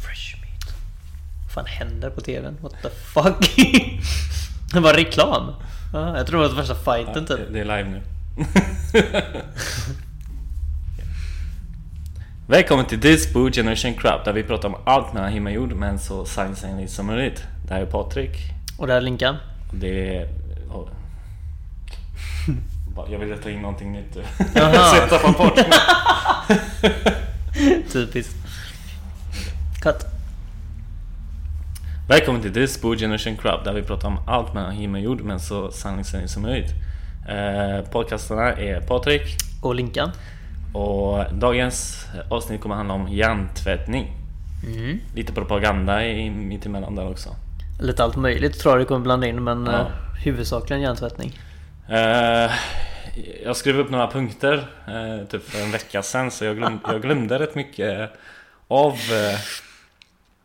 Fresh meat. Vad fan händer på tvn? What the fuck? Det var reklam. Ja, jag tror det var värsta fighten typ. Det är live nu. Välkommen till This Boo Generation Crap där vi pratar om allt mellan himmel och jord men så science som möjligt. Det här är Patrik. Och där är Linkan. Det är... Jag vill ta in någonting nytt jag tappar bort. Typiskt. Cut. Välkommen till This Boo Generation Crap där vi pratar om allt mellan himmel och jord men så sanningsenligt som möjligt. Eh, podcasterna är Patrik Och Linkan. och dagens avsnitt kommer handla om hjärntvättning. Mm. Lite propaganda i, mitt emellan där också. Lite allt möjligt tror jag du kommer blanda in men Ja. eh, huvudsakligen hjärntvättning. Eh, jag skrev upp några punkter eh, typ för en vecka sedan så jag, glöm, jag glömde rätt mycket av eh,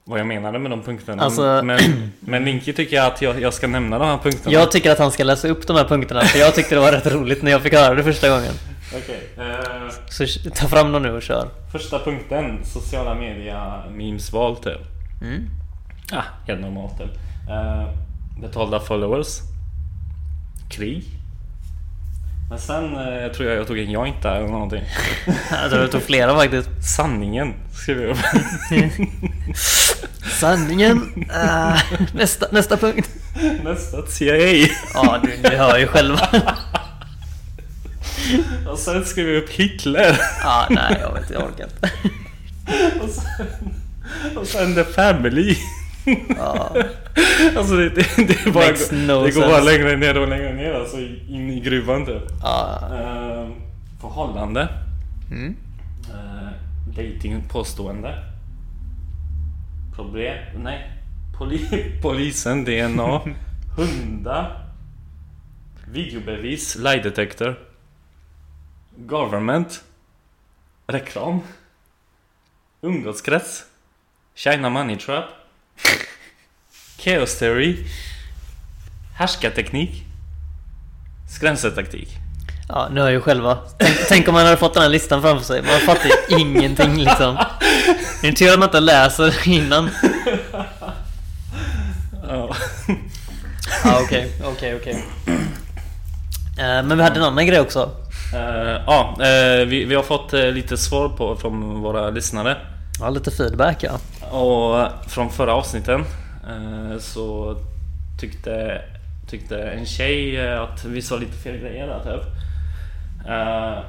vad jag menade med de punkterna. Alltså- Men, men Linky tycker jag att jag, jag ska nämna de här punkterna. Jag tycker att han ska läsa upp de här punkterna för jag tyckte det var rätt roligt när jag fick höra det första gången. Okej, eh, Så ta fram dem nu och kör. första punkten, sociala media memes val typ. Mm. Ah, helt normalt typ. Betalda followers. Krig. Men sen eh, tror jag jag tog en joint där eller någonting. Jag tror du tog flera faktiskt. Sanningen skrev jag upp. Sanningen. Ah, nästa, nästa punkt. Nästa CIA. Ja, du, ni hör ju själva. Och sen skrev jag upp Hitler. Ja, nej, jag vet jag orkar inte. Och sen, och sen The Family. Ja, Alltså det, det, det, bara, Makes no det går bara sense. längre ner och längre ner alltså in i gruvan typ. ja. Uh, förhållande. Mm. Uh, dating påstående. Problem. Nej. Poli, polisen DNA. Hundar. Videobevis. Lie detector. Government. Reklam. Umgåskrets. China money trap. Chaos theory. Härskarteknik. Skrämseltaktik. ja, nu jag ju själva. Tänk, tänk om man hade fått den här listan framför sig. Man fattar ju ingenting liksom. Det är tur att man inte läser innan. Ja. Ja, okej, okej, okej. Eh, Men vi hade en annan grej också. Eh, Ja, eh, vi, vi har fått lite svar på från våra lyssnare. Ja, lite feedback ja. Och från förra avsnitten eh, så tyckte, tyckte en tjej eh, att vi sa lite fel grejer där typ. Eh,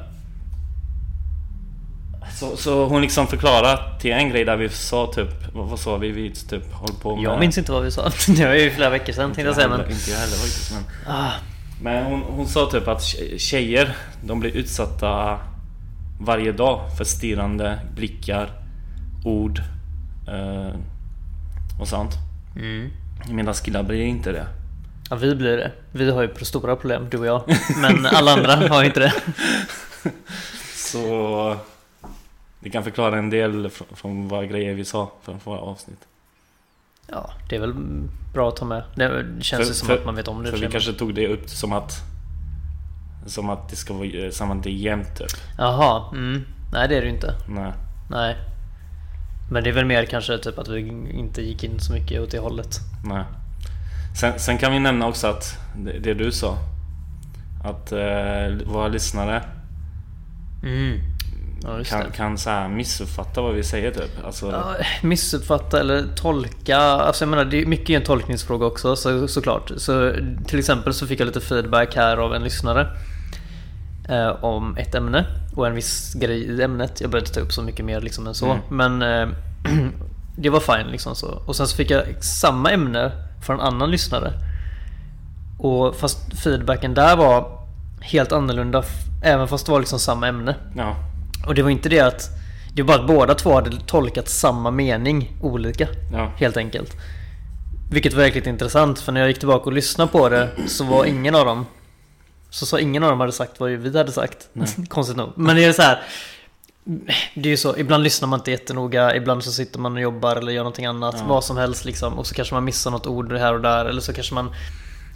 Så, så hon liksom förklarade till en grej där vi sa typ, vad, sa vi? Vi typ håll på med... Jag minns inte vad vi sa. Det var ju flera veckor sedan tänkte jag säga men... Inte jag heller faktiskt men... Ah, Men hon, hon sa typ att tje- tjejer, de blir utsatta varje dag för stirrande blickar, ord eh, och sånt. mm. Medan killar blir inte det. Ja, vi blir det. Vi har ju stora problem, du och jag. Men alla andra har inte det. Så det kan förklara en del fr- från vad grejer vi sa från våra avsnitt. Ja, det är väl bra att ta med. Det känns ju som att man vet om det. För vi men- kanske tog det upp som att som att det ska vara samma det jämt typ. Jaha, mm. Nej det är det ju inte. Nej. Nej. Men det är väl mer kanske typ att vi inte gick in så mycket åt det hållet. Nej. Sen, sen kan vi nämna också att det, det du sa. Att eh, våra lyssnare Mm. Ja, kan, det. kan så här missuppfatta vad vi säger typ. Alltså, Ja, missuppfatta eller tolka. Alltså jag menar det är mycket en tolkningsfråga också så, såklart. Så till exempel så fick jag lite feedback här av en lyssnare. Eh, om ett ämne och en viss grej i ämnet. Jag behöver inte ta upp så mycket mer liksom än så. Mm. Men eh, det var fine liksom så. Och sen så fick jag samma ämne från en annan lyssnare. Och fast feedbacken där var helt annorlunda. Även fast det var liksom samma ämne. ja. Och det var inte det att Det var bara att båda två hade tolkat samma mening olika Ja. Helt enkelt Vilket var jäkligt intressant för när jag gick tillbaka och lyssnade på det Så var ingen av dem Så sa ingen av dem hade sagt vad vi hade sagt Konstigt nog Men det är så här Det är ju så, ibland lyssnar man inte jättenoga Ibland så sitter man och jobbar eller gör någonting annat Ja. Vad som helst liksom Och så kanske man missar något ord här och där Eller så kanske man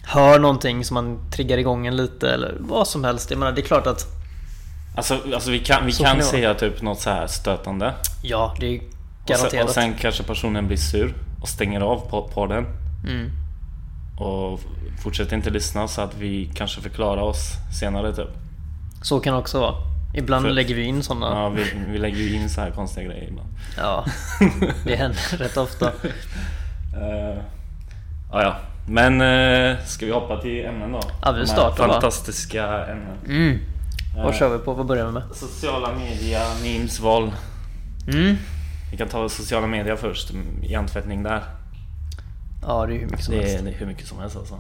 hör någonting som man triggar igång en lite eller vad som helst. Jag menar det är klart att Alltså, alltså vi kan, vi kan kan säga typ något så här stötande. ja, det är Och sen, garanterat. och sen kanske personen blir sur och stänger av på, på den. Mm. Och fortsätter inte lyssna så att vi kanske förklarar oss senare typ. Så kan det också vara. Ibland För- lägger vi in sådana. Ja, vi, vi lägger ju in så här konstiga grejer ibland. Ja, det händer rätt ofta. Uh, ja, ja. Men uh, ska vi hoppa till ämnen då? Ja, vi startar, va? Fantastiska ämnen. Mm. Vad Eh, kör vi på? Vad börjar vi med? Sociala media, memes, våld. Mm. Vi kan ta sociala medier först, hjärntvättning där. Ja, det är hur mycket som Det helst. är, det är hur mycket som helst alltså.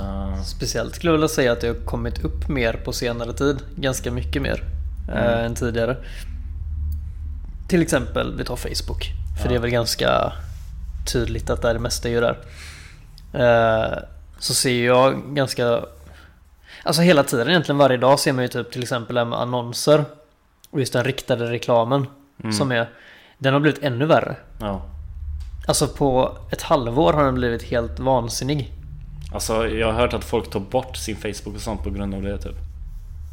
Eh, Speciellt skulle jag vilja säga att det har kommit upp mer på senare tid. Ganska mycket mer eh, Mm. än tidigare. Till exempel, vi tar Facebook. För Ja. det är väl ganska tydligt att det, är det mesta är ju där. Eh, så ser jag ganska... Alltså hela tiden egentligen varje dag ser man ju typ till exempel med annonser. Och just den riktade reklamen Mm. som är... Den har blivit ännu värre. ja. Alltså på ett halvår har den blivit helt vansinnig. Alltså jag har hört att folk tar bort sin Facebook och sånt på grund av det typ.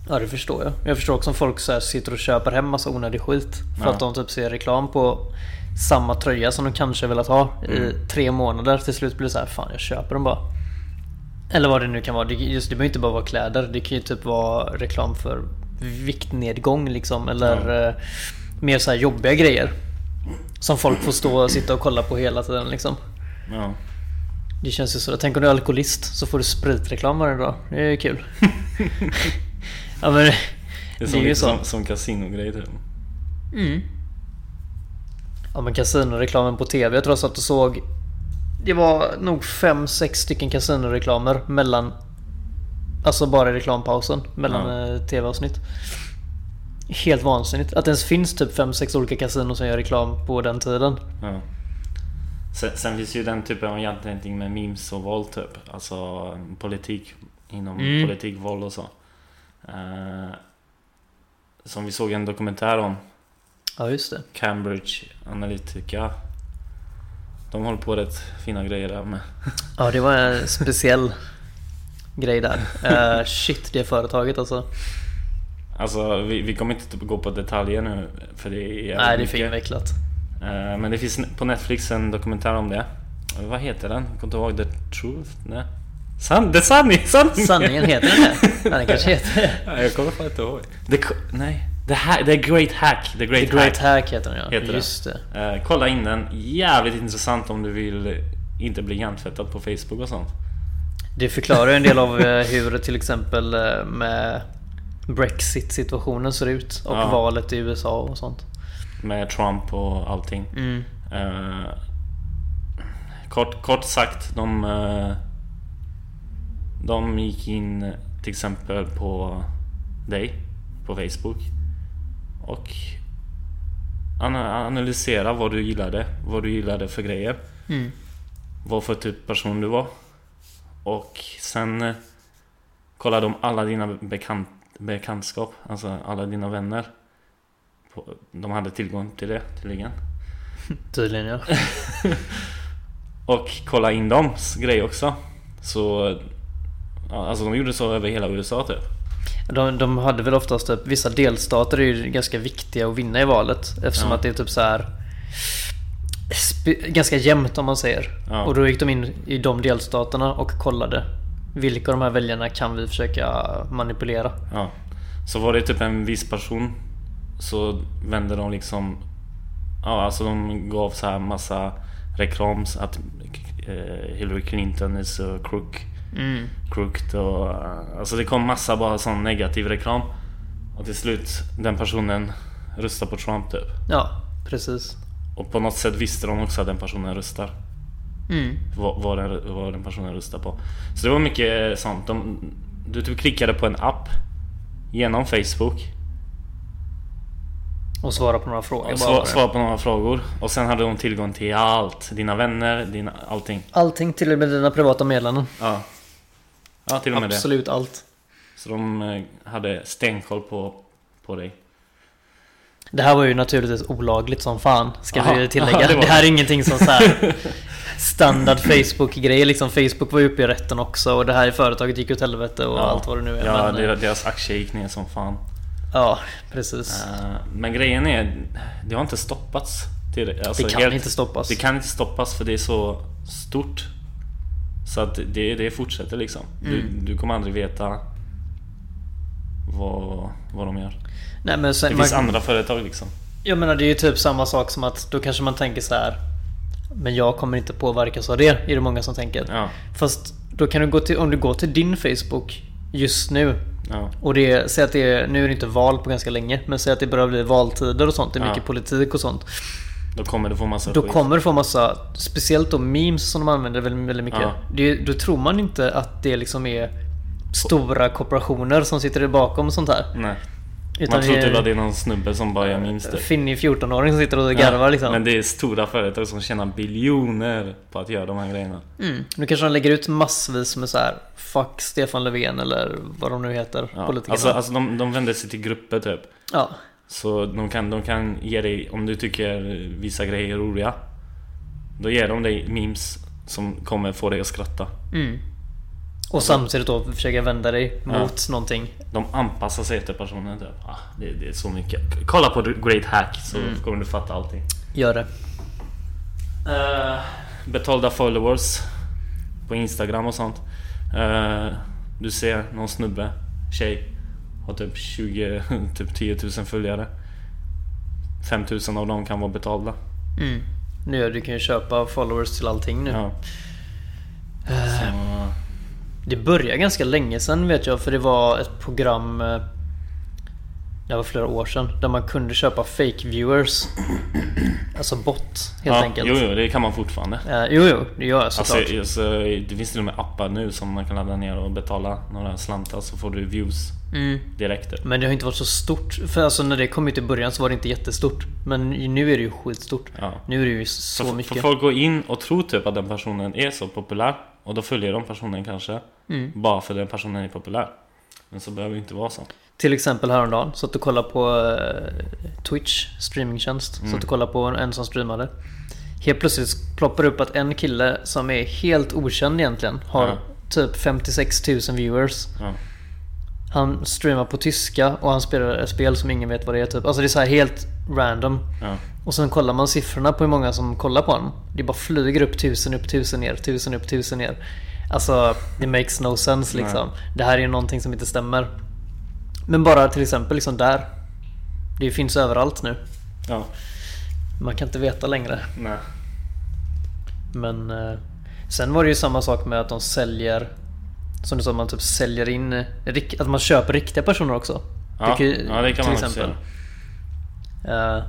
Ja det förstår jag. Jag förstår också om folk så sitter och köper hem massa onödig skit. För Ja. att de typ ser reklam på samma tröja som de kanske velat ha i Mm. tre månader. Till slut blir det så här, fan jag köper den bara. Eller vad det nu kan vara. Det, just, det behöver inte bara vara kläder. Det kan ju typ vara reklam för viktnedgång liksom. Eller eh, mer så här jobbiga grejer. Som folk får stå och sitta och kolla på hela tiden liksom. Ja. Det känns ju så. Tänk om du är alkoholist så får du spritreklam varje dag. Det är ju kul. ja men Det är Det som, är ju som, så. som kasinogrej typ. Mm. Ja men kasinoreklamen på TV, jag tror jag satt och såg Det var nog 5-6 stycken kasinoreklamer mellan Alltså bara i reklampausen mellan Ja. eh, TV-avsnitt Helt vansinnigt. Att det ens finns typ 5-6 olika kasinon som gör reklam på den tiden. Ja. Sen, sen finns ju den typen av hjärntvättning med memes och våld typ. Alltså politik inom Mm. politik, våld och så. Eh, som vi såg en dokumentär om. Ja just det. Cambridge Analytica. De håller på rätt fina grejer där med. Ja det var en speciell grej där. Eh, shit det företaget alltså. Alltså vi, vi kommer inte gå på detaljer nu för det är Nej det är för invecklat. Eh, Men det finns på Netflix en dokumentär om det. Eh, Vad heter den? Jag kommer inte ihåg. The Truth? Nej. San, The Sunny! Sanningen! Sanningen heter den det? Ja, den kanske heter det. Nej, jag kommer fan inte ihåg. The, nej. The, ha- the Great Hack. The Great, The Great Hack. Hack heter den ja. Heter det. Just det. Eh, kolla in den. Jävligt intressant om du vill inte bli hjärntvättad på Facebook och sånt. Det förklarar en del av hur till exempel med Brexit situationen ser ut och Ja. valet i USA och sånt. Med Trump och allting. Mm. Eh, kort, kort sagt, de, eh, de gick in till exempel på dig på Facebook och ana- analysera vad du gillade, vad du gillade för grejer, Mm. vad för typ person du var och sen eh, kollade de alla dina bekant, bekantskap, alltså alla dina vänner. De hade tillgång till det tydligen. Tydligen ja. Och kolla in dems grej också. Så... Alltså de gjorde så över hela USA typ. De, de hade väl oftast typ, vissa delstater är ju ganska viktiga att vinna i valet eftersom Ja. att det är typ så här ganska jämnt om man säger. Ja. Och då gick de in i de delstaterna och kollade vilka av de här väljarna kan vi försöka manipulera. Ja. Så var det typ en viss person så vände de liksom... Ja, alltså de gav så här massa reklam att eh, Hillary Clinton is a crook. Mm. Crooked och... Alltså det kom massa bara sån negativ reklam. Och till slut den personen röstade på Trump typ. Ja, precis. Och på något sätt visste de också att den personen röstar. Mm. vad, vad, den, vad den personen röstar på. Så det var mycket sånt. De, du typ klickade på en app genom Facebook Och svara på några frågor och bara. sva, svara på några frågor. Och sen hade de tillgång till allt. Dina vänner, dina, allting. Allting till och med dina privata meddelanden. Ja. Ja, till och med Absolut allt. det. Så de eh, hade stenkoll på, på dig. Det här var ju naturligtvis olagligt som fan, ska Aha, vi tillägga. ja, det det, här är ingenting som så här standard Facebook-grej. Liksom Facebook var ju uppe i rätten också och det här företaget gick åt helvete och allt vad det nu är. Ja, men, deras, deras aktie gick ner som fan. ja precis. Eh, Men grejen är, det har inte stoppats. Till, alltså det kan helt- inte stoppas. Det kan inte stoppas för det är så stort. Så att det, det fortsätter liksom. Du, Mm. du kommer aldrig veta vad, vad de gör. Nej, men sen, Det finns man, andra företag liksom. Jag menar det är ju typ samma sak som att då kanske man tänker så här. Men jag kommer inte påverkas av det, är det många som tänker. Ja, Fast då kan du gå till, om du går till din Facebook just nu ja, och det, säg att det är, nu är det inte val på ganska länge, men säg att det börjar bli valtider och sånt, det är Ja. mycket politik och sånt. då kommer du få massa Då skit. kommer du få massa, speciellt då memes som de använder väldigt, väldigt mycket. Ja. Det, då tror man inte att det liksom är stora korporationer som sitter där bakom och sånt här. Nej. Utan Man tror det typ att det är någon snubbe som bara gör memes typ. finnig 14-åring som sitter och garvar liksom. Men det är stora företag som tjänar biljoner på att göra de här grejerna. Mm. Nu kanske de lägger ut massvis med så här Fuck Stefan Löfven eller vad de nu heter, Ja. politikerna. Alltså, alltså de, de vänder sig till grupper typ. ja. Så de kan, de kan ge dig, om du tycker vissa grejer är roliga Då ger de dig memes som kommer få dig att skratta Mm. Och samtidigt då försöka vända dig mot någonting. De anpassar sig efter personen typ. ah, det, det är så mycket Kolla på Great Hack så kommer du fatta allting Gör det. Eh, Betalda followers På Instagram och sånt Eh, Du ser någon snubbe, tjej Har typ 20, typ 10 000 följare 5 000 av dem kan vara betalda Mm. Nu gör du kan ju köpa followers till allting nu. Ja. Det började ganska länge sedan vet jag för det var ett program eh, Det var flera år sedan där man kunde köpa fake viewers. Alltså bot helt ja, enkelt. Jo, jo, det kan man fortfarande. Eh, Jo jo, det gör jag Alltså, såklart. alltså, det finns till och med appar nu som man kan ladda ner och betala några slantar så får du views mm. direkt. Men det har inte varit så stort. För alltså när det kom ut i början så var det inte jättestort. Men nu är det ju skitstort. Ja. Nu är det ju så Så mycket. får folk gå in och tro typ att den personen är så populär och då följer de personen kanske Mm. bara för den personen är populär. Men så behöver det inte vara så. Till exempel häromdagen, så att du kollar på eh, Twitch streamingtjänst. Så att du kollar på en, en som streamade. Helt plötsligt ploppar det upp att en kille som är helt okänd egentligen har Ja. typ 56 000 viewers. Ja. Han streamar på tyska och han spelar ett spel som ingen vet vad det är typ. Alltså det är så här helt random. Ja. Och sen kollar man siffrorna på hur många som kollar på honom. Det bara flyger upp tusen upp, tusen ner, tusen upp, tusen ner. Alltså, det makes no sense liksom. Det här är ju någonting som inte stämmer. Men bara till exempel liksom där. Det finns överallt nu. ja. Man kan inte veta längre. Nej. Men eh, sen var det ju samma sak med att de säljer Som du sa, man typ säljer in Att man köper riktiga personer också. Ja, kan ju- ja, det kan man också exempel. göra. Eh,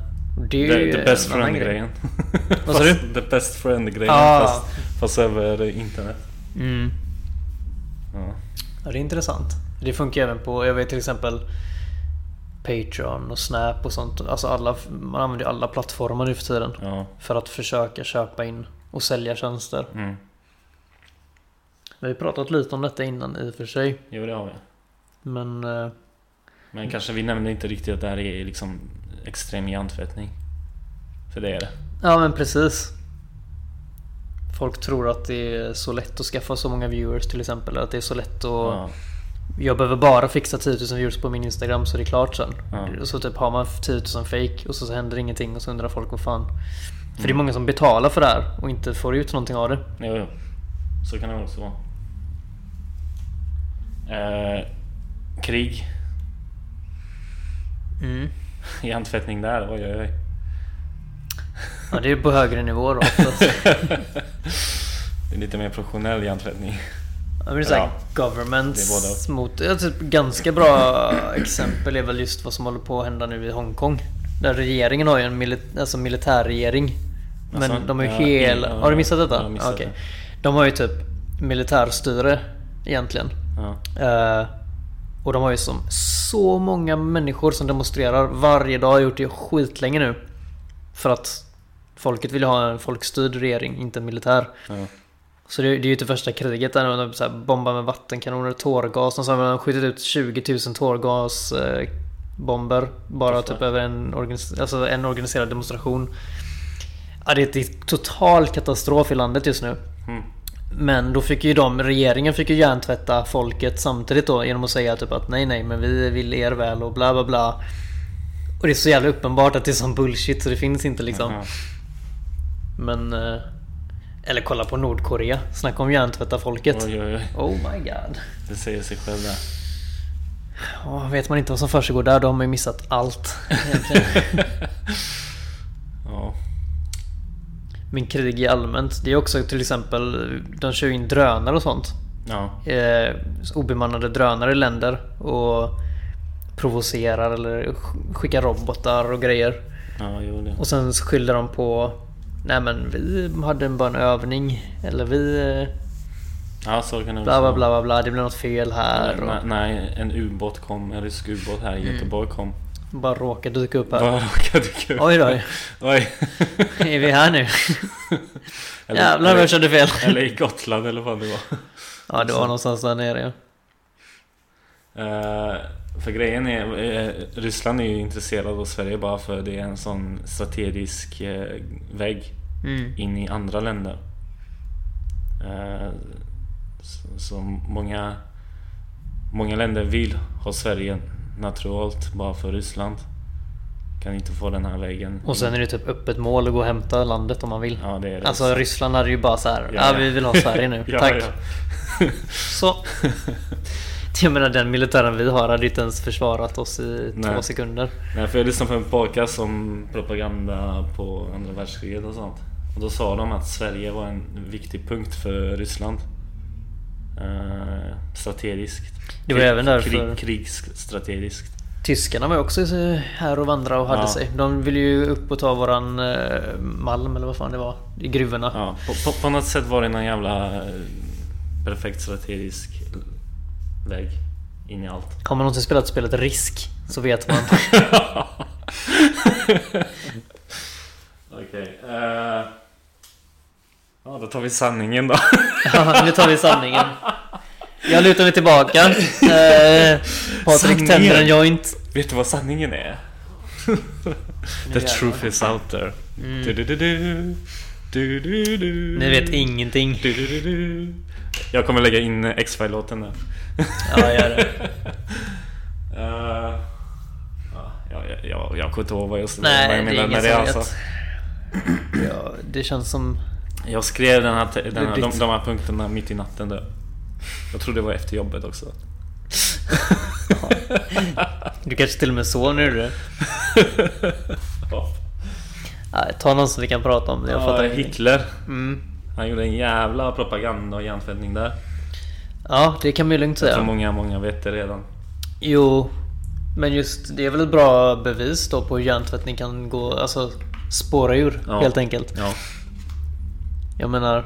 det är ju The, the best en annan friend grej. grejen. Vad sa du? The best friend grejen Ah. fast, fast över internet. Mm. Ja. Ja, det är intressant. Det funkar även på, jag vet till exempel Patreon och Snap och sånt. Alltså alla, man använder ju alla plattformar nu för tiden. Ja. För att försöka köpa in och sälja tjänster. Mm. Vi har ju pratat lite om detta innan i och för sig. Jo det har vi. Men eh, Men kanske vi nämnde inte riktigt att det här är liksom extrem hjärntvättning. För det är det. ja men precis. Folk tror att det är så lätt att skaffa så många viewers till exempel. Att det är så lätt att... Ja. Jag behöver bara fixa 10 000 viewers på min Instagram så är det klart sen. Ja. Så typ har man 10 000 fake och så, så händer ingenting och så undrar folk vad fan. För det är Mm. många som betalar för det här och inte får ut någonting av det. Jo, jo. Så kan det också vara. Eh, krig. Mm. Hjärntvättning där, oj oj oj. Ja det är på högre nivå då. Det är lite mer professionell hjärntvättning. Ja, men det är såhär Ja, governments är mot... Ja, typ, ganska bra exempel är väl just vad som håller på att hända nu i Hongkong. Där regeringen har ju en mili- alltså militärregering. Men Alltså, de har ju ja, hel... ja, har du missat detta? har missat Okej. det. De har ju typ militärstyre egentligen. Ja. Eh, och de har ju som så många människor som demonstrerar varje dag. Har gjort det skitlänge nu. För att folket vill ha en folkstyrd regering, inte en militär. Ja. Så det, det är ju inte första kriget där de så här bombar med vattenkanoner, tårgas. Och så har de skjutit ut 20 000 tårgas eh, bomber bara Varför? typ över en, organis- alltså en organiserad demonstration. Ja, det är total katastrof i landet just nu. Mm. Men då fick ju de, regeringen fick ju hjärntvätta folket samtidigt då genom att säga typ att nej nej men vi vill er väl och bla bla bla. Och det är så jävla uppenbart att det är sån bullshit så det finns inte liksom. Jaha. Men... eh, Eller kolla på Nordkorea. Snacka om hjärntvätta folket. Oj, oj, oj. Oh my god. Det säger sig själv där. Ja, vet man inte vad som försiggår där då har man ju missat allt. Men krig i allmänt. Det är också till exempel, de kör in drönare och sånt. Ja. Eh, obemannade drönare i länder och provocerar eller sk- skickar robotar och grejer. Ja, jo. Och sen skyller de på Nej men vi hade bara en övning. Eller vi... Ja, så kan det Bla bla bla bla bla. Det blev något fel här. När, Och när en ubåt kom, en rysk ubåt här i Mm. Göteborg kom. Bara råkade dyka upp här. Bara råkade dyka upp. Oj då. Oj. Är vi här nu? Eller- Jävlar vad jag körde fel. Eller i Gotland eller vad det var. Ja det var någonstans där nere ja. Eh, för grejen är, eh, Ryssland är ju intresserad av Sverige bara för det är en sån strategisk eh, vägg Mm. in i andra länder. Så, så många, många länder vill ha Sverige naturalt bara för Ryssland kan inte få den här vägen. Och sen är det typ öppet mål att gå och hämta landet om man vill. Ja det är det. Alltså Ryssland hade ju bara så här. Ja, ja. vi vill ha Sverige nu. Ja, Tack. Så. Jag menar den militären vi har hade inte ens försvarat oss i Nej. två sekunder. Nej, för jag lyssnade på en podcast om propaganda på andra världskriget och sånt. Och då sa de att Sverige var en viktig punkt för Ryssland. Eh, strategiskt. Det var även därför- Krig, krigsstrategiskt. Tyskarna var också här och vandra och hade Ja. sig. De ville ju upp och ta våran eh, malm eller vad fan det var. I gruvorna. Ja, på, på, på något sätt var det någon jävla eh, perfekt strategisk väg in i allt. Har man någonsin spelat spelet Risk så vet man. Okej. eh, ja, då tar vi sanningen då. Ja, nu tar vi sanningen. Jag lutar mig tillbaka. Eh, Patrik tänder en joint. Vet du vad sanningen är? The truth is out there. Du, du, du, du. Du, du, du. Ni vet ingenting. Du, du, du, du. Jag kommer lägga in X-File-låten där. Ja, gör det. Eh, ja, jag, jag, jag kommer inte ihåg vad jag, Nej, vad jag ingen med det alltså. Ja, det känns som... Jag skrev den här, den här, de, de här punkterna mitt i natten där. Jag tror det var efter jobbet också. Du kanske till och med sov när du det. Ja. Ta någon som vi kan prata om. Jag fattar Ja, ingenting. Hitler. Mm. Han gjorde en jävla propaganda och hjärntvättning där. Ja, det kan man ju lugnt Jag tror säga. många, många vet det redan. Jo, men just det är väl ett bra bevis då på hur hjärntvättning kan gå, alltså spåra ur Ja. helt enkelt. Ja. Jag menar,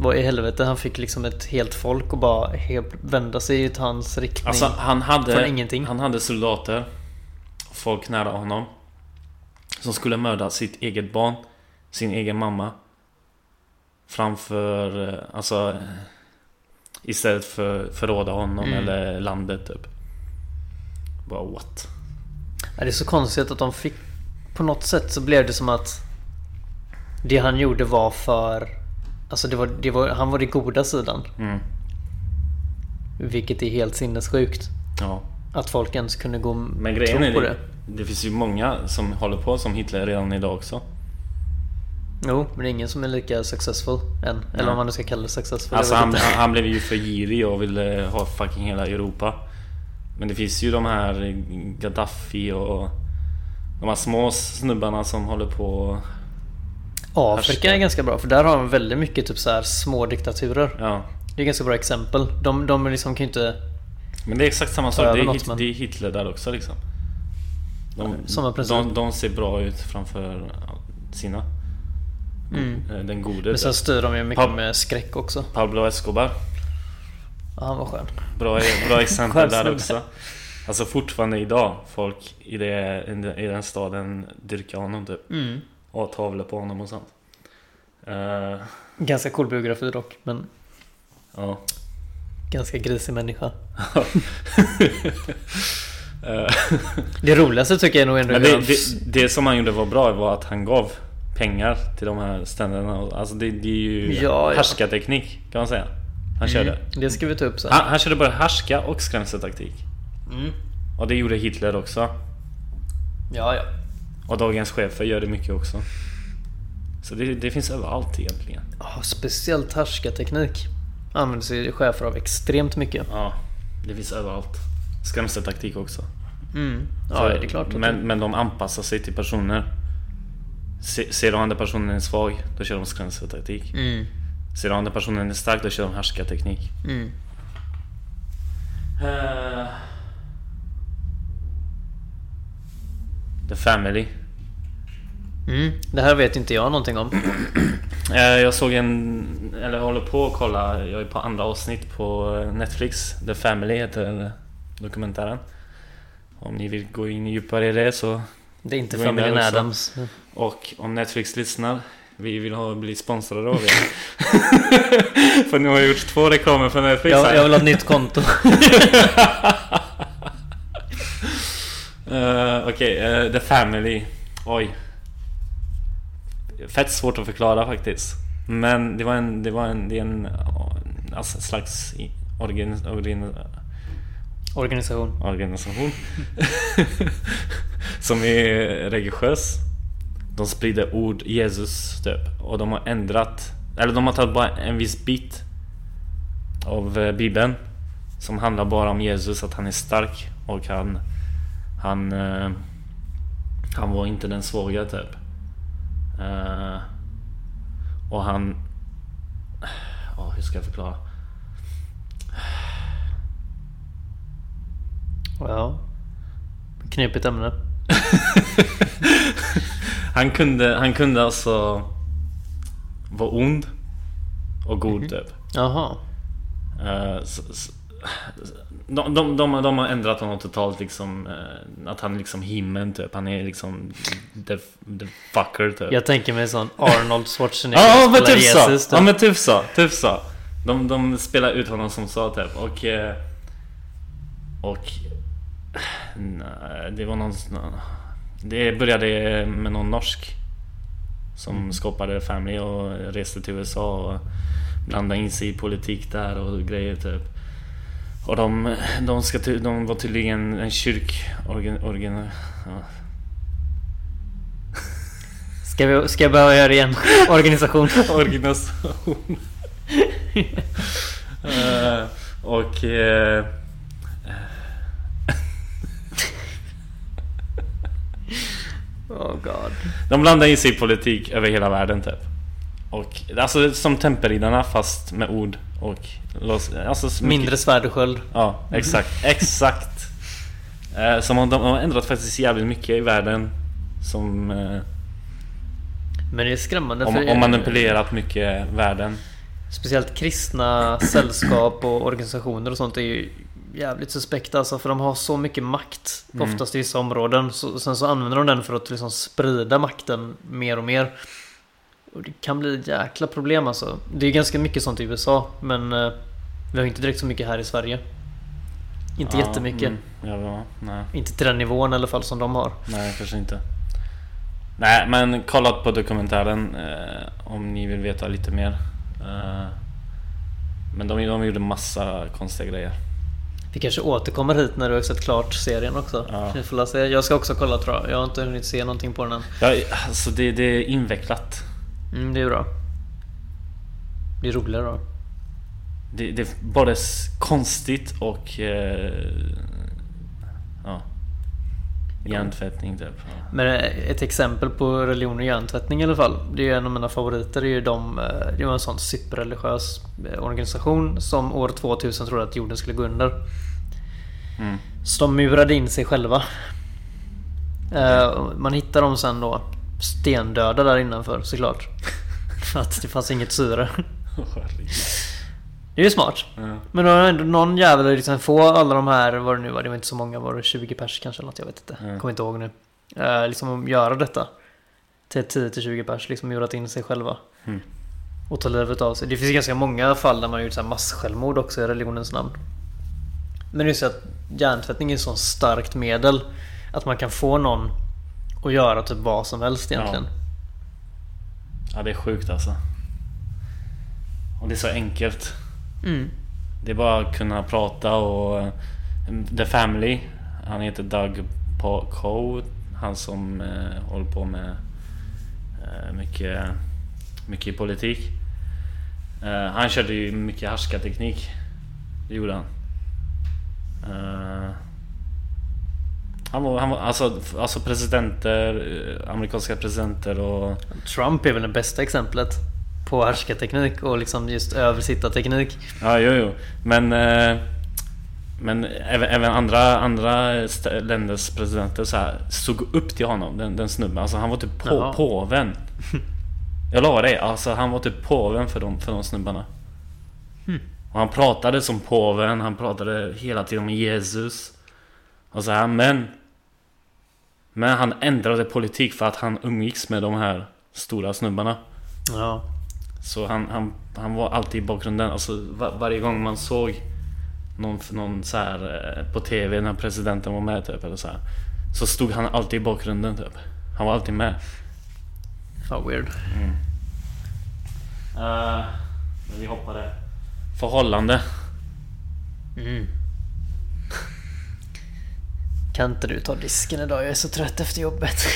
vad i helvete, han fick liksom ett helt folk och bara helt vända sig i hans riktning. Alltså han hade, Från ingenting. han hade soldater, folk nära honom, som skulle mörda sitt eget barn, sin egen mamma. Framför, eh, alltså istället för förråda honom Mm. eller landet typ. Bara what? Det är så konstigt att de fick... På något sätt så blev det som att det han gjorde var för... Alltså det var, det var, han var den goda sidan. Mm. Vilket är helt sinnessjukt. Ja. Att folk ens kunde gå och Men grejen tro på det, det. det finns ju många som håller på som Hitler redan idag också. Jo, men det är ingen som är lika successful än. Eller om man nu ska kalla det successful. Alltså han, han blev ju för girig och ville ha fucking hela Europa. Men det finns ju de här Gaddafi och de här små snubbarna som håller på Afrika är ganska bra för där har de väldigt mycket typ så här små diktaturer. Ja. Det är ganska bra exempel. De, de liksom kan ju inte... Men det är exakt samma sak. Det är, något, men- det är Hitler där också liksom. De, de, de ser bra ut framför sina. Mm. Eh, Den gode. Men sen typ. styr de ju mycket Pab- med skräck också. Pablo Escobar. Ja, han var skön. Bra, bra exempel där också. Alltså fortfarande idag, folk i, det, i den staden dyrkar honom typ. Mm. Har tavlor på honom och sånt. Eh, Ganska cool biografi dock, men ja. ganska grisig människa. Eh, Det roligaste tycker jag nog ändå Men det, det, det som han gjorde var bra var att han gav pengar till de här ständerna. Alltså det, det är ju Ja, ja. härskarteknik kan man säga. Han körde. Mm, det ska vi ta upp sen. Han, han körde både härska och skrämseltaktik. Mm. Och det gjorde Hitler också. Ja, ja. Och dagens chefer gör det mycket också. Så det, det finns överallt egentligen. Ja, speciellt härskarteknik använder sig chefer av extremt mycket. Ja, det finns överallt. Skrämseltaktik också. Mm. Ja, För- det är klart. Men, men de anpassar sig till personer. Se, ser de andra personen är svag, då kör de skrämseltaktik. Mm. Ser de andra personen är stark, då kör de härskarteknik. Mm. Uh, The Family. Mm. Det här vet inte jag någonting om. Eh, jag såg en, eller håller på att kolla, jag är på andra avsnitt på Netflix. The Family heter dokumentären. Om ni vill gå in djupare i det så... Det är inte familjen. Adams. Och om Netflix lyssnar, vi vill ha, bli sponsrade av er. för nu har jag gjort två reklamer för Netflix Jag, jag vill ha ett nytt konto. Eh, Okej, eh, The Family. Oj. Fett svårt att förklara faktiskt. Men det var en, det var en, det är en alltså, slags organ, organ, Organisation. organisation. som är religiös. De sprider ord Jesus typ. Och de har ändrat, eller de har tagit bara en viss bit av eh, bibeln. Som handlar bara om Jesus, att han är stark och han Han eh, Han var inte den svaga typ Eh, Och han Ja, hur ska jag förklara? Ja. Knepigt ämne. Han kunde, han kunde alltså Vara ond Och god typ Jaha. Så, så, de, de, de, de har ändrat honom totalt liksom eh, Att han är liksom himlen typ. Han är liksom The, the fucker typ. Jag tänker mig sån Arnold Schwarzenegger Ja men typ! Jesus, Ja men typ så, typ så. De, de spelar ut honom som så typ. Och eh, Och nej, Det var någon Det började med någon norsk Som skapade Family och reste till USA och Blandade in sig i politik där och grejer typ Och de, de, ska, de var tydligen en kyrk organ, organ, ja. Ska, vi, ska jag börja göra det igen? Organisation. organisation. Eh, och... eh, Oh god. de blandar in sig i politik över hela världen typ. Och alltså som Temperiddarna fast med ord och... Alltså, Mindre svärd och sköld. Ja, exakt. Exakt. Eh, som om de har ändrat faktiskt jävligt mycket i världen. Som... Eh, Men det är skrämmande om, för om manipulerat mycket världen. Speciellt kristna sällskap och organisationer och sånt är ju jävligt suspekta alltså för de har så mycket makt Mm. oftast i vissa områden. Så, sen så använder de den för att liksom sprida makten mer och mer. Och det kan bli ett jäkla problem alltså. Det är ganska mycket sånt i USA men eh, vi har inte direkt så mycket här i Sverige. Inte Ja, jättemycket. Mm, ja. Inte till den nivån i alla fall som de har. Nej, kanske inte. Nej, men kolla på dokumentären eh, om ni vill veta lite mer. Eh, men de, de gjorde massa konstiga grejer. Vi kanske återkommer hit när du har sett klart serien också. Ja. Vi får se. Jag ska också kolla tror jag. Jag har inte hunnit se någonting på den än. Ja, alltså det, det är invecklat. Mm, det är bra. Det är roligare då. Det, det är både konstigt och... Eh, ja. Hjärntvättning typ. Ja. Men eh, ett exempel på religion och hjärntvättning i alla fall. Det är en av mina favoriter. Det är ju de, eh, det var en sån superreligiös eh, organisation som år 2000 trodde att jorden skulle gå under. Mm. Så de murade in sig själva. Och Man hittar dem sen då stendöda där innanför såklart. För att det fanns inget syre. Det är ju smart. Ja. Men då har ändå någon jävel liksom få alla de här, vad det nu var, det var inte så många, var det 20 pers kanske eller något? Jag vet inte. Mm. Kommer inte ihåg nu. Eh, liksom göra detta. Till 10-20 pers, liksom murat in sig själva. Mm. Och ta livet av sig. Det finns ganska många fall där man har gjort så här massjälvmord också i religionens namn. Men det är så att hjärntvättning är ett så starkt medel att man kan få någon att göra typ vad som helst egentligen. Ja, det är sjukt alltså. Och det är så enkelt. Mm. Det är bara att kunna prata och... eh, The Family. Han heter Doug Coe. Han som eh, håller på med eh, mycket, mycket politik. Eh, han körde ju mycket härskarteknik. Det gjorde han. Eh, han var, han var alltså, alltså presidenter, eh, amerikanska presidenter och... Trump är väl det bästa exemplet på härskarteknik och liksom just översittarteknik. Ja, jo, jo. Men... Eh, men även, även andra, andra länders presidenter så här, såg upp till honom, den, den snubben. Alltså han var typ på, Jaha. påven. Jag lovar dig, alltså han var typ påven för de, för de snubbarna. Och han pratade som påven, han pratade hela tiden om Jesus. Och så här, men... Men han ändrade politik för att han umgicks med de här stora snubbarna. Ja. Så han, han, han var alltid i bakgrunden. Alltså var, varje gång man såg någon, någon så här eh, på TV när presidenten var med typ eller så här. Så stod han alltid i bakgrunden typ. Han var alltid med. Fan weird. Uh, men vi hoppade. Förhållande. Mm. Kan inte du ta disken idag? Jag är så trött efter jobbet.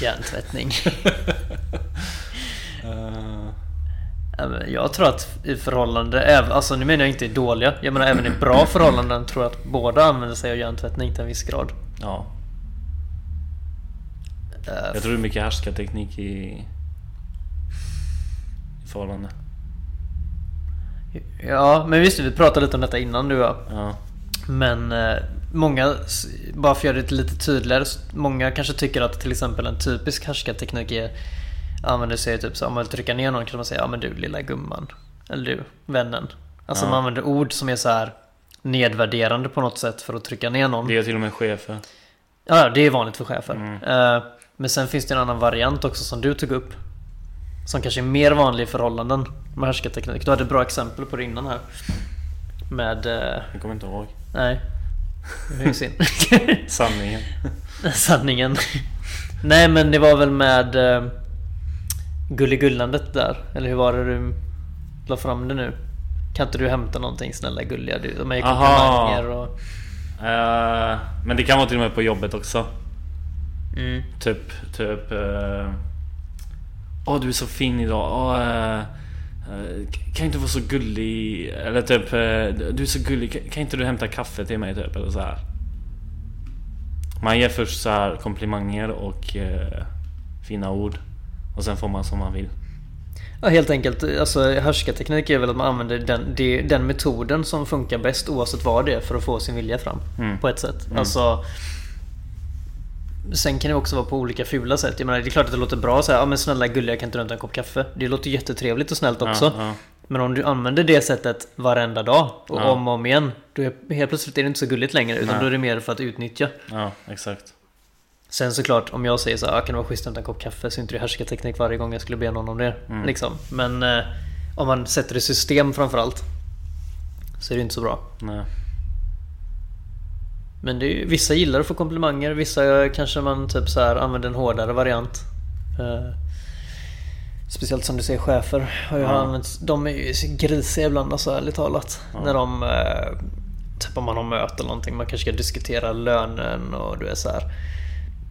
Hjärntvättning. Uh, Jag tror att i förhållande, alltså nu menar jag inte i dåliga, jag menar även i bra förhållanden tror jag att båda använder sig av hjärntvättning till en viss grad. ja. Eh, Jag tror det är mycket härskarteknik i... I förhållande. Ja, men visst vi pratade lite om detta innan du och jag. Ja. Men eh, många, bara för att göra det lite tydligare, många kanske tycker att till exempel en typisk härskarteknik är använder sig typ så om man vill trycka ner någon kan man säga ja men du lilla gumman. Eller du, vännen. Alltså Ja. man använder ord som är så här nedvärderande på något sätt för att trycka ner någon. Det är till och med chefer. Ja, det är vanligt för chefer. Mm. Eh, men sen finns det en annan variant också som du tog upp. Som kanske är mer vanlig i förhållanden med härskarteknik. Du hade ett bra exempel på det innan här. Med... eh, Jag kommer inte ihåg. Nej. Det är synd. Sanningen. Sanningen. Nej men det var väl med uh, Gulligullandet där. Eller hur var det du la fram det nu? Kan inte du hämta någonting snälla gulliga du? De är komplimanger och... Eh, men det kan vara till och med på jobbet också. Mm. Typ, typ... eh, Åh du är så fin idag. Eh, eh, kan inte vara så gullig? Eller typ, eh, du är så gullig. Kan, inte du hämta kaffe till mig typ? Eller så här. Man ger först så här komplimanger och eh, fina ord. Och sen får man som man vill. Ja helt enkelt, alltså härskarteknik är väl att man använder den, den metoden som funkar bäst oavsett vad det är för att få sin vilja fram. Mm. På ett sätt. Alltså Sen kan det också vara på olika fula sätt. Jag menar, det är klart att det låter bra att säga ja men snälla gulliga kan inte du hämta en kopp kaffe? Det låter jättetrevligt och snällt också. Ja, ja. Men om du använder det sättet varenda dag och Ja. om och om igen. Då är helt plötsligt är det inte så gulligt längre utan Nej. då är det mer för att utnyttja. ja, exakt. Sen såklart om jag säger så här, "Ah, kan det vara schysst att hämta en kopp kaffe? Så inte det härskarteknik varje gång jag skulle be någon om det. Mm. Liksom. Men eh, om man sätter det i system framförallt. Så är det inte så bra. Nej. Men det är, vissa gillar att få komplimanger, vissa kanske man typ så här använder en hårdare variant. Eh, speciellt som du säger chefer har ju Ja. använts, De är ju grisiga ibland alltså ärligt talat. Ja. När de eh, Typ om man har möte eller någonting, man kanske ska diskutera lönen och du är så här.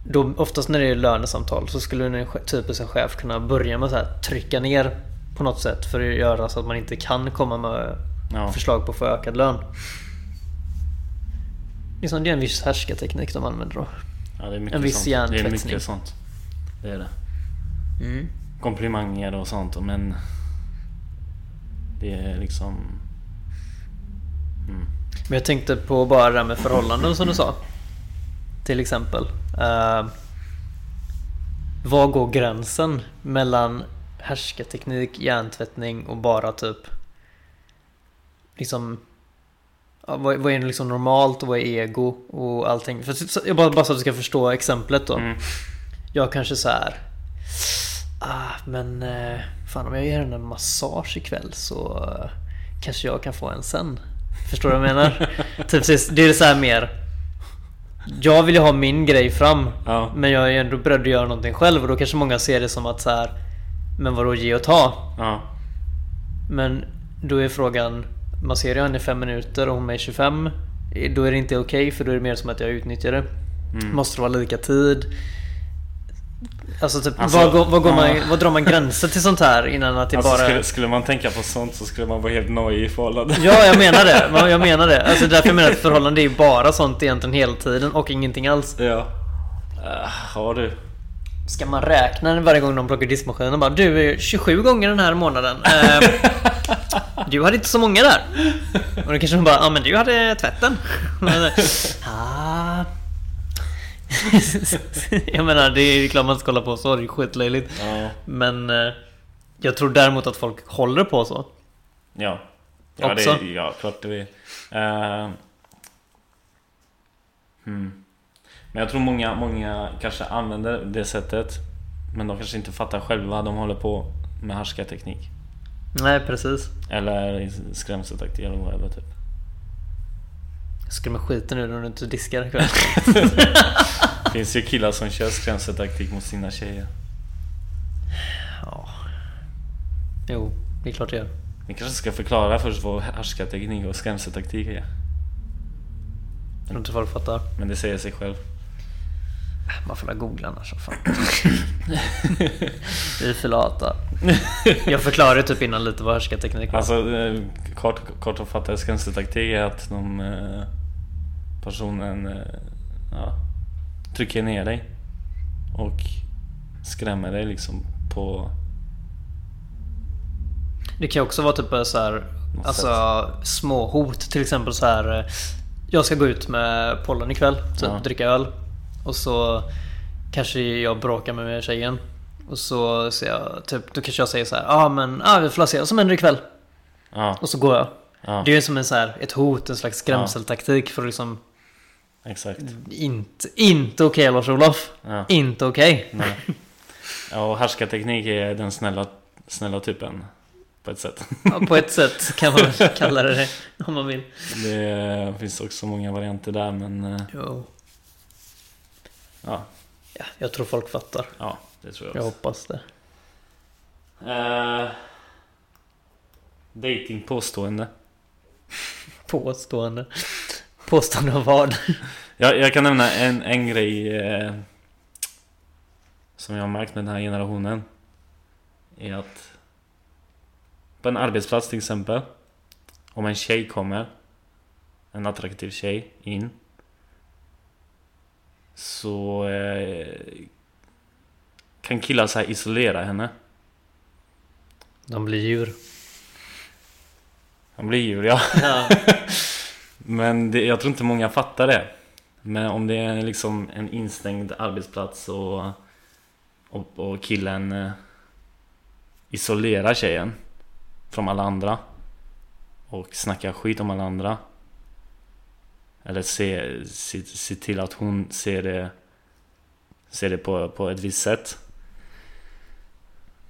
Då, oftast när det är lönesamtal så skulle en typisk chef kunna börja med att trycka ner på något sätt för att göra så att man inte kan komma med Ja. förslag på att få ökad lön. Liksom det är en viss härskarteknik de använder då. Ja, det är mycket En viss sånt. Det är mycket sånt. Det är det. Mm. Komplimanger och sånt men Det är liksom mm. Men jag tänkte på bara det här med förhållanden som du sa. Till exempel. Uh, var går gränsen mellan härskarteknik, hjärntvättning och bara typ Liksom vad, vad är liksom normalt och vad är ego och allting? För, så- jag bara, bara så att du ska förstå exemplet då. Mm. Jag kanske så här. Ah, men eh, fan om jag ger henne en massage ikväll så eh, kanske jag kan få en sen. Förstår du vad jag menar? typ, det är så här mer Jag vill ju ha min grej fram Ja. Men jag är ändå beredd att göra någonting själv och då kanske många ser det som att så här Men vadå ge och ta? Ja. Men då är frågan Man ser ju henne i 5 minuter och hon är 25 Då är det inte okej för då är det mer som att jag utnyttjar det Mm. Måste det vara lika tid? Alltså typ, Alltså, vad, går, går man, vad drar man gränser till sånt här innan att det Alltså, bara... skulle, skulle man tänka på sånt så skulle man vara helt nojig i förhållande. Ja, jag menar det. Ja, Jag menar det. Alltså därför jag menar att förhållande är ju bara sånt egentligen hela tiden och ingenting alls. Ja. Uh, har du? Ska man räkna varje gång de plockar diskmaskinen? Bara du, är 27 gånger den här månaden. Eh, du hade inte så många där. Och då kanske de bara, ja men du hade tvätten. Men, ah. jag menar, det är klart man ska hålla på så, det är skitlöjligt. Ja. Men eh, jag tror däremot att folk håller på så. Ja. Ja, Också? Det, ja klart det är. Uh, hmm. Men jag tror många, många kanske använder det sättet. Men de kanske inte fattar själva. De håller på med härskarteknik. Nej, precis. Eller skrämseltaktik eller whatever typ. Skrämmer skiten ur när du inte diskar ikväll. Det finns ju killar som kör skrämseltaktik mot sina tjejer. ja. Jo, det är klart det gör. Vi kanske ska förklara först vad härskarteknik och skrämseltaktik är. Jag tror inte folk fattar. Men det säger sig själv. Man får väl googla annars. Fan. Vi är för lata. Jag förklarade typ innan lite vad härskarteknik var. Alltså eh, kort, kort och fattat skrämseltaktik är att de eh, personen eh, ja, trycker ner dig och skrämmer dig liksom på Det kan också vara typ så här, alltså små hot. Till exempel så här. Jag ska gå ut med pollen ikväll. Typ Ja. dricka öl. Och så kanske jag bråkar med tjejen. Och så säger jag, typ, då kanske jag säger så här. Ja ah, men ah, vi får se vad som händer ikväll. Ja, Och så går jag. ja Det är ju som en så här, ett hot, en slags skrämseltaktik för att liksom exakt. Inte, inte okej Lars-Olof. Ja, Inte okej. nej. ja, och härskarteknik är den snälla, snälla typen på ett sätt. Ja, på ett sätt kan man kalla det det. Om man vill. Det finns också många varianter där men eh, Jo. Ja, Ja, jag tror folk fattar. ja det tror jag Jag också. hoppas det. Uh, dating påstående. Påstående. Påstående av vad? Jag, jag kan nämna en, en grej eh, som jag har märkt med den här generationen. Är att på en arbetsplats till exempel. Om en tjej kommer. En attraktiv tjej in. Så eh, kan killar så här isolera henne. De blir djur. Han blir djur ja. Ja. Men det, jag tror inte många fattar det. Men om det är liksom en instängd arbetsplats och, och, och killen eh, isolerar tjejen från alla andra och snackar skit om alla andra. Eller se, se, se till att hon ser det, ser det på, på ett visst sätt.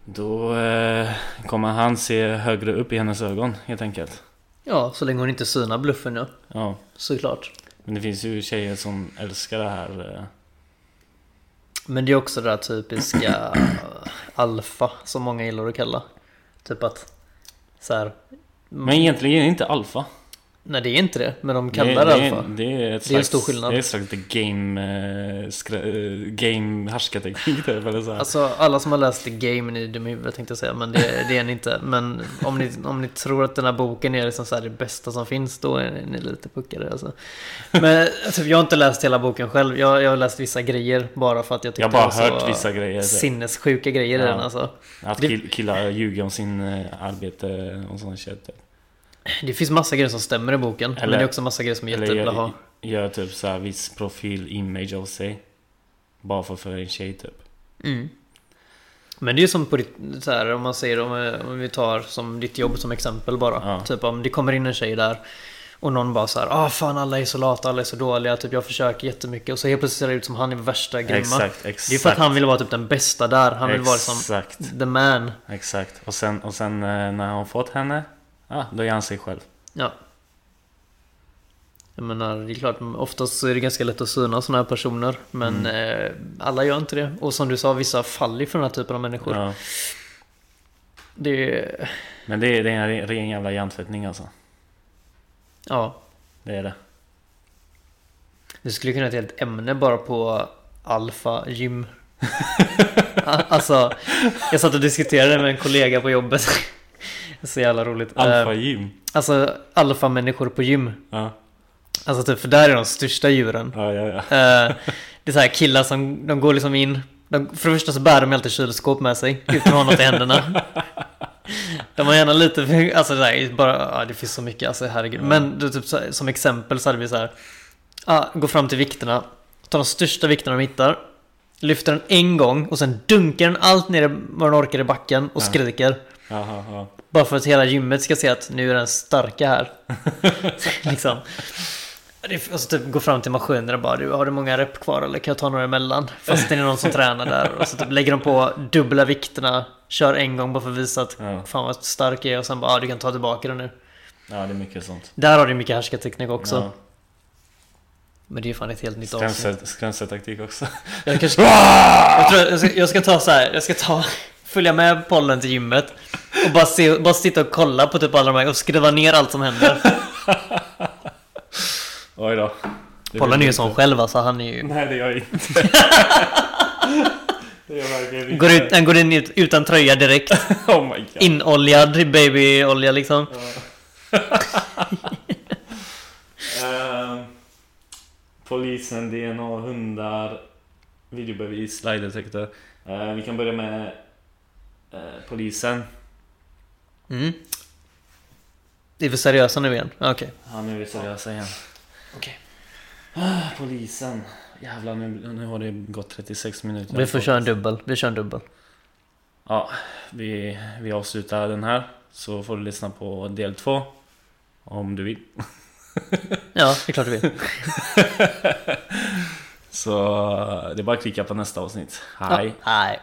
Då eh, kommer han se högre upp i hennes ögon helt enkelt. ja, så länge hon inte synar bluffen ja. Ja. Såklart. Men det finns ju tjejer som älskar det här. eh, Men det är också det där typiska alfa som många gillar att kalla. Typ att så här. Men egentligen är det inte alfa. Nej det är inte det, men de Det, kallar det, det, alfa. är- det är ett Det är en stor skillnad. Det är ett slags game, eh, skrä, eh, game härskarteknik typ, eller så här. Alltså alla som har läst The Game, ni är dumma i huvudet tänkte jag säga, men det, det är ni inte. Men om ni, om ni tror att den här boken är liksom så det bästa som finns, då är ni lite puckade alltså. Men alltså, jag har inte läst hela boken själv, jag, jag har läst vissa grejer bara för att jag tyckte Jag har bara det hört vissa grejer. typ. sinnessjuka grejer i Ja. den alltså. Att det- kill, killar ljuger om sin eh, arbete och sån shit. Det finns massa grejer som stämmer i boken, men Eller- det är också massa grejer som är jättebra att ha. gör typ så här viss profil, image av sig. Bara för att få en tjej typ. Mm. Men det är ju som på ditt, så här, om man säger om, om vi tar som ditt jobb som exempel bara. Ja. Typ om det kommer in en tjej där och någon bara så här, ah fan alla är så lata, alla är så dåliga, typ jag försöker jättemycket och så helt plötsligt ser det ut som han är värsta grymma. Exakt, exakt. Det är för att han vill vara typ den bästa där, han vill vara som Exakt, the man. exakt. Och sen, och sen eh, när han fått henne, ja, då är han sig själv. Ja. Jag menar, det är klart, oftast så är det ganska lätt att syna sådana här personer. Men eh, alla gör inte det. Och som du sa, vissa faller för den här typen av människor. Ja. Det. Men det är, det är en ren jävla hjärntvättning alltså. Ja. Det är det. Det skulle kunna vara ett helt ämne bara på alfa gym. alltså, jag satt och diskuterade med en kollega på jobbet. Så jävla roligt. Alfa Eh. Alltså alfa-människor på gym. Ja. Alltså typ, för där är de största djuren. Ja, ja, ja. Eh, det är så här killar som, de går liksom in. De, för det första så bär de alltid kylskåp med sig utan att ha något i händerna. De har gärna lite, alltså det, här, bara, ja, det finns så mycket, alltså herregud. Men det, typ så som exempel så hade vi så här. Ja, gå fram till vikterna, tar de största vikterna de hittar. Lyfter den en gång och sen dunkar den allt ner vad den orkar i backen och Ja. skriker. Jaha, ja. Bara för att hela gymmet ska se att nu är den starka här. liksom. Och så typ gå fram till maskinen och bara du, har du många rep kvar eller kan jag ta några emellan? Fast det är någon som tränar där. Och så typ lägger de på dubbla vikterna, kör en gång bara för att visa att Ja. fan vad stark jag är och sen bara ah, du kan ta tillbaka det nu. ja, det är mycket sånt. Där har du mycket härskarteknik också. Ja. Men det är ju fan ett helt nytt avsnitt. Skrämsel- Skrämseltaktik också. Jag, kanske, jag, tror jag, ska, jag ska ta så här, jag ska ta Följa med pollen till gymmet Och bara, se, bara sitta och kolla på typ alla de här och skriva ner allt som händer Oj då. Det Pollen är ju sån inte- själv alltså, han är ju Nej, det gör jag inte. det gör jag verkligen inte. går ut, Han går in ut, utan tröja direkt Oh my god. Inoljad babyolja liksom Eh, polisen, DNA, hundar, videobevis, lidedetektor. Uh, vi kan börja med polisen. mm. Det är för seriösa nu igen, okej Ja, nu är vi seriösa igen. Okej. Ah, polisen. Jävlar, nu, nu har det gått 36 minuter. Vi får köra en dubbel, vi kör en dubbel Ja, vi, vi avslutar den här. Så får du lyssna på del två. Om du vill. Ja, det är klart du vill Så det är bara att klicka på nästa avsnitt. Hej! ja, Nej